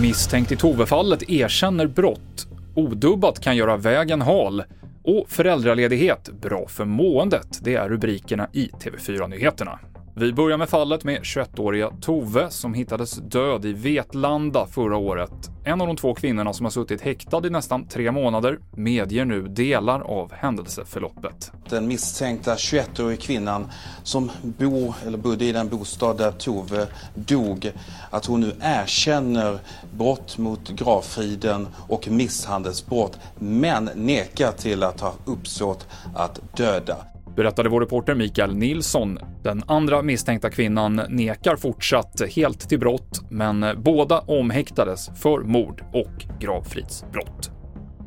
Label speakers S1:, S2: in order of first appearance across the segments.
S1: Misstänkt i Tove-fallet erkänner brott. Odubbat kan göra vägen hal. Och föräldraledighet bra för måendet. Det är rubrikerna i TV4-nyheterna. Vi börjar med fallet med 21-åriga Tove som hittades död i Vetlanda förra året. En av de två kvinnorna som har suttit häktad i nästan tre månader medger nu delar av händelseförloppet.
S2: Den misstänkta 21-åriga kvinnan som bor, eller bodde i den bostad där Tove dog, att hon nu erkänner brott mot gravfriden och misshandelsbrott, men nekar till att ha uppsåt att döda
S1: berättade vår reporter Mikael Nilsson. Den andra misstänkta kvinnan nekar fortsatt helt till brott, men båda omhäktades för mord och gravfridsbrott.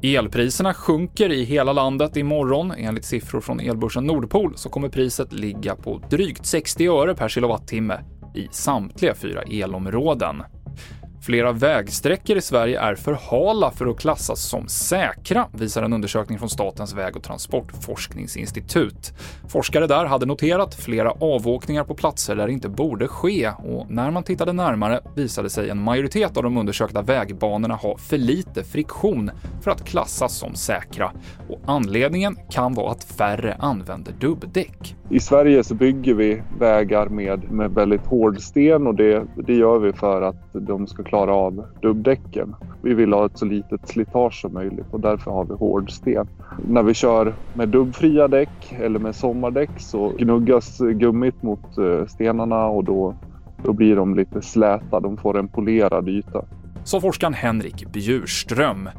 S1: Elpriserna sjunker i hela landet imorgon. Enligt siffror från elbörsen Nordpol så kommer priset ligga på drygt 60 öre per kilowattimme i samtliga fyra elområden. Flera vägsträckor i Sverige är för hala för att klassas som säkra, visar en undersökning från Statens väg och transportforskningsinstitut. Forskare där hade noterat flera avåkningar på platser där det inte borde ske och när man tittade närmare visade sig en majoritet av de undersökta vägbanorna ha för lite friktion för att klassas som säkra. Och anledningen kan vara att färre använder dubbdäck.
S3: I Sverige så bygger vi vägar med, med väldigt hård sten och det, det gör vi för att de ska klara av dubbdäcken. Vi vill ha ett så litet slitage som möjligt och därför har vi hårdsten. När vi kör med dubbfria däck eller med sommardäck så gnuggas gummit mot eh, stenarna och då, då blir de lite släta. De får en polerad yta.
S1: Sa forskaren Henrik Bjurström.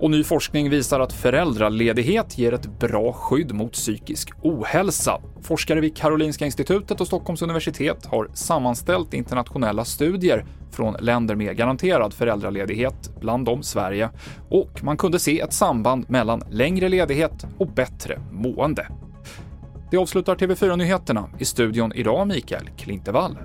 S1: Och ny forskning visar att föräldraledighet ger ett bra skydd mot psykisk ohälsa. Forskare vid Karolinska institutet och Stockholms universitet har sammanställt internationella studier från länder med garanterad föräldraledighet, bland dem Sverige, och man kunde se ett samband mellan längre ledighet och bättre mående. Det avslutar TV4-nyheterna. I studion idag Mikael Klintevall.